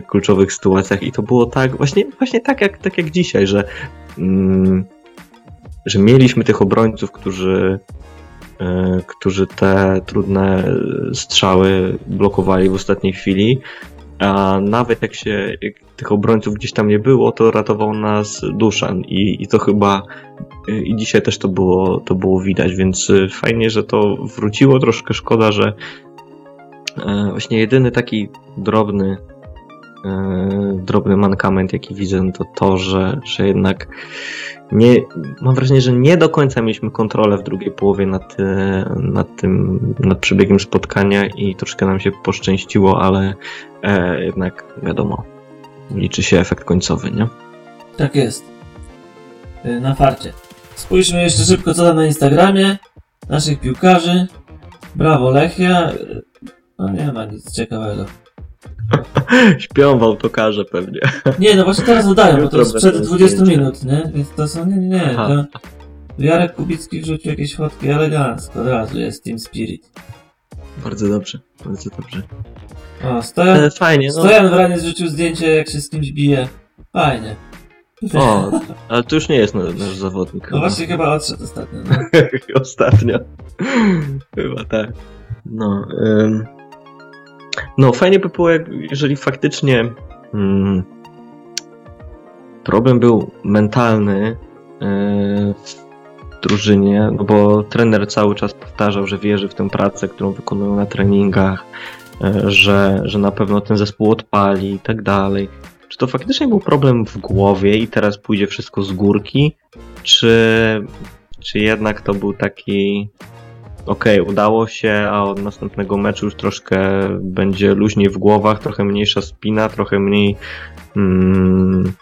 kluczowych sytuacjach i to było tak, właśnie, właśnie tak, jak, tak jak dzisiaj, że mm, że mieliśmy tych obrońców, którzy, którzy te trudne strzały blokowali w ostatniej chwili. A nawet jak się jak tych obrońców gdzieś tam nie było, to ratował nas Duszan i, i to chyba i dzisiaj też to było, to było widać, więc fajnie, że to wróciło. Troszkę szkoda, że e, właśnie jedyny taki drobny e, drobny mankament, jaki widzę, to to, że, że jednak nie, mam wrażenie, że nie do końca mieliśmy kontrolę w drugiej połowie nad, e, nad tym, nad przebiegiem spotkania i troszkę nam się poszczęściło, ale e, jednak wiadomo, liczy się efekt końcowy, nie? Tak jest. E, na farcie. Spójrzmy jeszcze szybko co tam na Instagramie naszych piłkarzy. Brawo Lechia. E, no nie ma nic ciekawego. Śpią w autokarze pewnie. Nie, no właśnie teraz dodają, bo to jest przed 20 minut, nie? Więc to są, nie, nie, nie. To Jarek Kubicki wrzucił jakieś fotki elegancko, od razu jest Team Spirit. Bardzo dobrze, bardzo dobrze. O, Stojan, e, fajnie, no. Stojan w ranie zrzucił zdjęcie, jak się z kimś bije. Fajnie. O, ale to już nie jest nasz zawodnik. No chyba. właśnie chyba odszedł ostatnio. No. ostatnio. chyba tak. No, ym... No, fajnie by było, jeżeli faktycznie hmm, problem był mentalny yy, w drużynie, no bo trener cały czas powtarzał, że wierzy w tę pracę, którą wykonują na treningach, yy, że, że na pewno ten zespół odpali i tak dalej. Czy to faktycznie był problem w głowie i teraz pójdzie wszystko z górki, czy, czy jednak to był taki okej, okay, udało się, a od następnego meczu już troszkę będzie luźniej w głowach, trochę mniejsza spina, trochę mniej. Mm,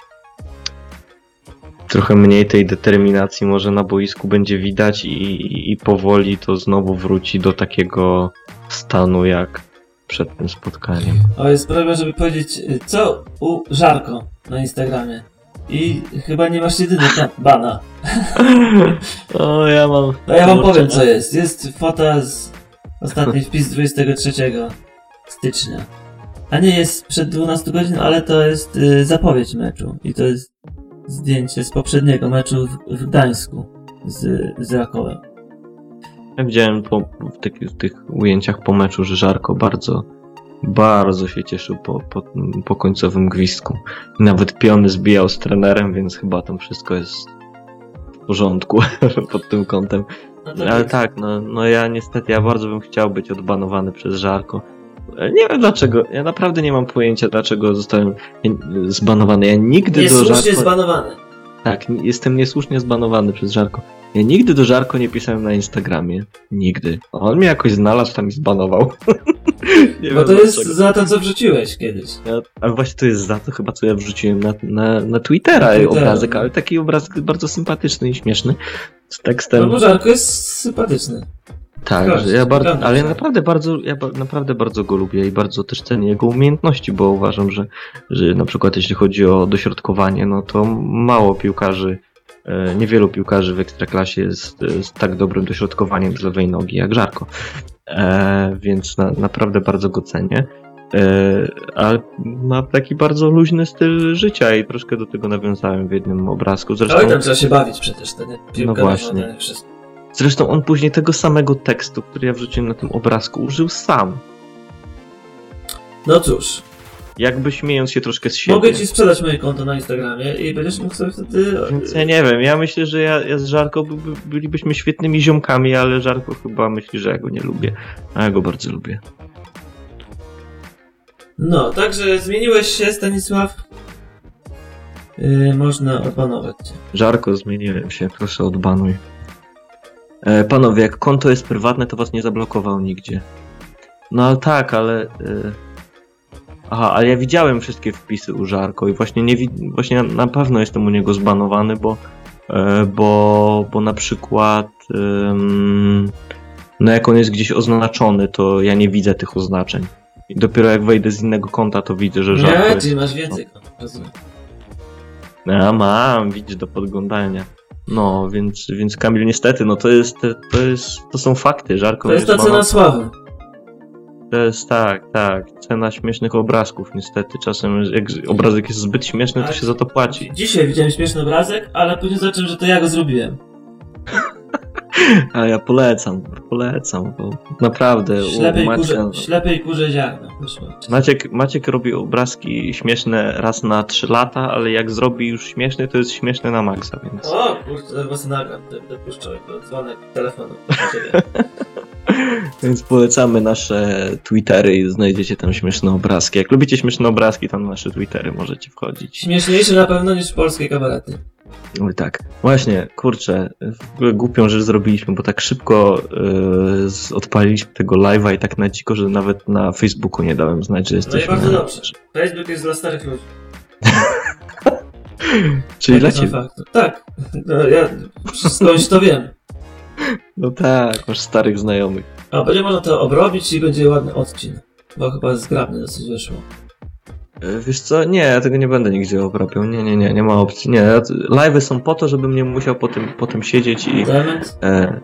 trochę mniej tej determinacji może na boisku będzie widać i, i powoli to znowu wróci do takiego stanu jak przed tym spotkaniem. O, jest problem, żeby powiedzieć, co u Żarko na Instagramie. I chyba nie masz jedyny bana. O, ja mam. No ja wam powiem co jest. Jest fota z ostatni wpis 23 stycznia. A nie jest przed 12 godzin, ale to jest y, zapowiedź meczu. I to jest zdjęcie z poprzedniego meczu w, w Gdańsku z, z Rakowem. Ja widziałem po, w, tych, w tych ujęciach po meczu, że Żarko bardzo bardzo się cieszył po, po, po końcowym gwizdku. Nawet piony zbijał z trenerem, więc chyba tam wszystko jest w porządku pod tym kątem. No Ale tak, no, no ja niestety, ja bardzo bym chciał być odbanowany przez Żarko. Nie wiem dlaczego, ja naprawdę nie mam pojęcia dlaczego zostałem zbanowany. Ja nigdy niesłusznie do Żarko... zbanowany. Tak, jestem niesłusznie zbanowany przez Żarko. Ja nigdy do Żarko nie pisałem na Instagramie. Nigdy. On mnie jakoś znalazł tam i zbanował. nie Bo to jest dlaczego. za to, co wrzuciłeś kiedyś. Ja, ale właśnie to jest za to chyba, co ja wrzuciłem na, na, na Twittera, na Twittera obrazek, ale taki obrazek bardzo sympatyczny i śmieszny. Z tekstem. No bo Żarko jest sympatyczny. Tak, ja bardzo, ale ja naprawdę bardzo, ja naprawdę bardzo go lubię i bardzo też cenię jego umiejętności, bo uważam, że, że na przykład jeśli chodzi o dośrodkowanie, no to mało piłkarzy, niewielu piłkarzy w Ekstraklasie jest z tak dobrym dośrodkowaniem z lewej nogi jak Żarko. E, więc na, naprawdę bardzo go cenię. E, ale ma taki bardzo luźny styl życia i troszkę do tego nawiązałem w jednym obrazku. Zresztą... Ale tam trzeba się bawić przecież, to nie? Piłka no właśnie. Wszystko. Zresztą on później tego samego tekstu, który ja wrzuciłem na tym obrazku, użył sam. No cóż. Jakby śmiejąc się troszkę z siebie. Mogę ci sprzedać moje konto na Instagramie i będziesz mógł sobie wtedy... Więc ja nie wiem, ja myślę, że ja, ja z Żarko by, by, bylibyśmy świetnymi ziomkami, ale Żarko chyba myśli, że ja go nie lubię. A ja go bardzo lubię. No, także zmieniłeś się, Stanisław. Yy, można odbanować cię. Żarko, zmieniłem się, proszę odbanuj. E, panowie, jak konto jest prywatne, to was nie zablokował nigdzie. No ale tak, ale... E, aha, ale ja widziałem wszystkie wpisy u Żarko i właśnie nie właśnie na pewno jestem u niego zbanowany, bo e, bo, bo na przykład no jak on jest gdzieś oznaczony, to ja nie widzę tych oznaczeń. I dopiero jak wejdę z innego konta, to widzę, że Żarko Nie, ty masz więcej kont, rozumiem. Ja mam, widzisz, do podglądania. No, więc, więc Kamil, niestety, no to jest, to jest, to są fakty, Żarko. To jest ta cena sławy. To jest tak, tak, cena śmiesznych obrazków, niestety. Czasem jak obrazek jest zbyt śmieszny, to się za to płaci. Dzisiaj widziałem śmieszny obrazek, ale później zacząłem, że to ja go zrobiłem. A ja polecam, polecam, bo naprawdę. Ślepej, Macie... kurze, ślepej kurze ziarno. Maciek, Maciek robi obrazki śmieszne raz na 3 lata, ale jak zrobi już śmieszny, to jest śmieszny na maksa, więc. O, kurczę, zaraz nagram, będę puszczał dzwonek telefonu. Więc polecamy nasze Twittery i znajdziecie tam śmieszne obrazki. Jak lubicie śmieszne obrazki, na nasze Twittery możecie wchodzić. Śmieszniejsze na pewno niż polskie kabarety. Oj tak. Właśnie, kurczę, w ogóle głupią rzecz zrobiliśmy, bo tak szybko yy, odpaliliśmy tego live'a i tak na dziko, że nawet na Facebooku nie dałem znać, że jesteśmy. No i bardzo dobrze. Facebook jest dla starych ludzi. Czyli dla ciebie. Tak. No, ja skądś to wiem. No tak, masz starych znajomych. A będzie można to obrobić i będzie ładny odcinek. Bo chyba zgrabny dosyć wyszło. E, wiesz co, nie, ja tego nie będę nigdzie obrabiał. Nie, nie, nie, nie ma opcji. Nie, live'y są po to, żebym nie musiał potem, potem siedzieć i... E,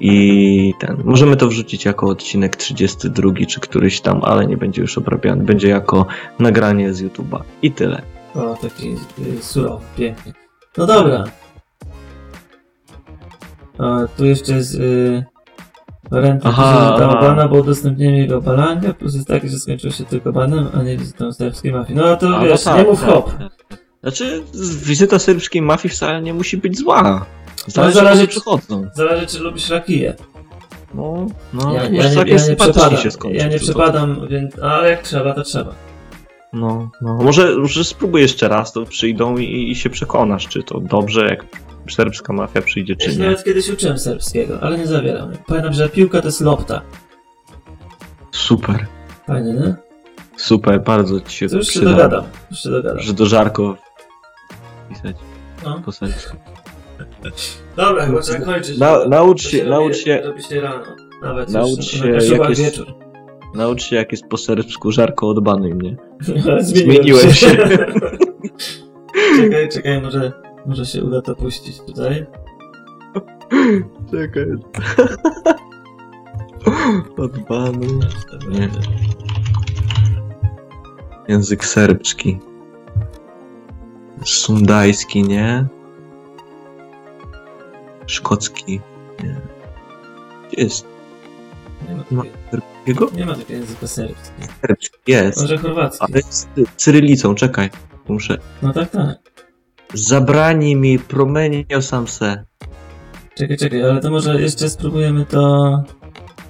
I ten. Możemy to wrzucić jako odcinek 32 czy któryś tam, ale nie będzie już obrabiany. Będzie jako nagranie z YouTube'a. I tyle. O, taki y, surowy, piękny. No dobra. A tu jeszcze jest y, Renty aha, bana, bo udostępniłem jego balankę, plus jest taki, że skończył się tylko banem, a nie wizytą serbskiej mafii. No to a, wiesz, no tak, nie mów tak, hop. Znaczy, wizyta serbskiej mafii wcale nie musi być zła. Zależy, no, zależy, czy przychodzą. Zależy, czy lubisz rakije. No, no, ja, ja, nie, ja nie przepadam, się skończy, ja nie przepadam, więc, ale jak trzeba, to trzeba. No, no. Może, może spróbuj jeszcze raz, to przyjdą i, i się przekonasz, czy to dobrze, jak serbska mafia przyjdzie, czy ja nie. nawet kiedyś uczyłem serbskiego, ale nie zawieram. Pamiętam, że piłka to jest lopta. Super. Fajnie, nie? Super, bardzo ci się to już się dogadam, już się dogadam. Że do żarko pisać no. po serbsku. Dobra, chyba trzeba kończyć. Na, naucz się, naucz się. Robi się rano. Nawet naucz się, jak jest, wieczór. Naucz się, jak jest po serbsku żarko, odbanuj mnie. Zmieniłem, Zmieniłem się. się. czekaj, czekaj, może może się uda to puścić tutaj. Czekaj. Odbany. Nie. Język serbski. Sundajski, nie? Szkocki. Nie. Gdzie jest? Nie ma, takiego, nie ma takiego języka serbskiego. Serbski jest. Może chorwacki. Ale z cyrylicą, czekaj. Muszę. No tak, tak. Zabrani mi promenio sam se. Czekaj, czekaj, ale to może jeszcze spróbujemy to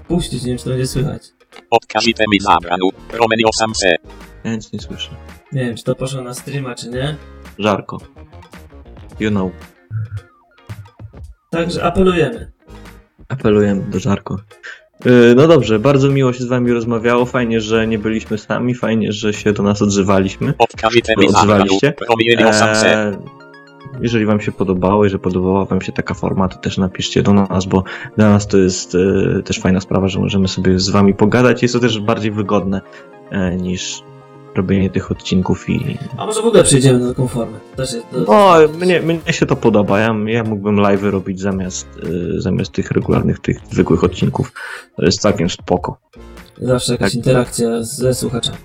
puścić, nie wiem czy to będzie słychać. Odkażite mi zabranu, promenio sam se. Ja nic nie słyszę. Nie wiem, czy to poszło na streama, czy nie. Żarko. You know. Także apelujemy. Apelujemy do Żarko. Yy, No dobrze, bardzo miło się z wami rozmawiało. Fajnie, że nie byliśmy sami. Fajnie, że się do nas odzywaliśmy. Odzywaliście. Eee, jeżeli wam się podobało, jeżeli podobała wam się taka forma, to też napiszcie do nas, bo dla nas to jest e, też fajna sprawa, że możemy sobie z wami pogadać. Jest to też bardziej wygodne e, niż robienie tych odcinków i... A może w ogóle przejdziemy na taką formę? Też jest, to, No, mnie, mnie się to podoba. Ja, ja mógłbym live robić zamiast, e, zamiast tych regularnych, tych zwykłych odcinków. To jest całkiem spoko. Zawsze jakaś Tak. interakcja ze słuchaczami.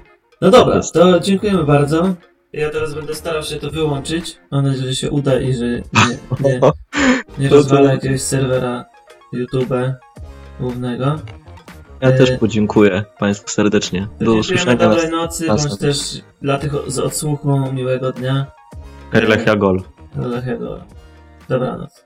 No dobra, jest. to dziękujemy bardzo. Ja teraz będę starał się to wyłączyć. Mam nadzieję, że się uda i że nie, nie, nie to- jakiegoś serwera YouTube głównego. Ja E, też podziękuję Państwu serdecznie. Do usłyszenia. dobrej nocy, nas- bądź też dla tych z odsłuchu miłego dnia. Lechia Gol. Do Lechiego. Dobranoc.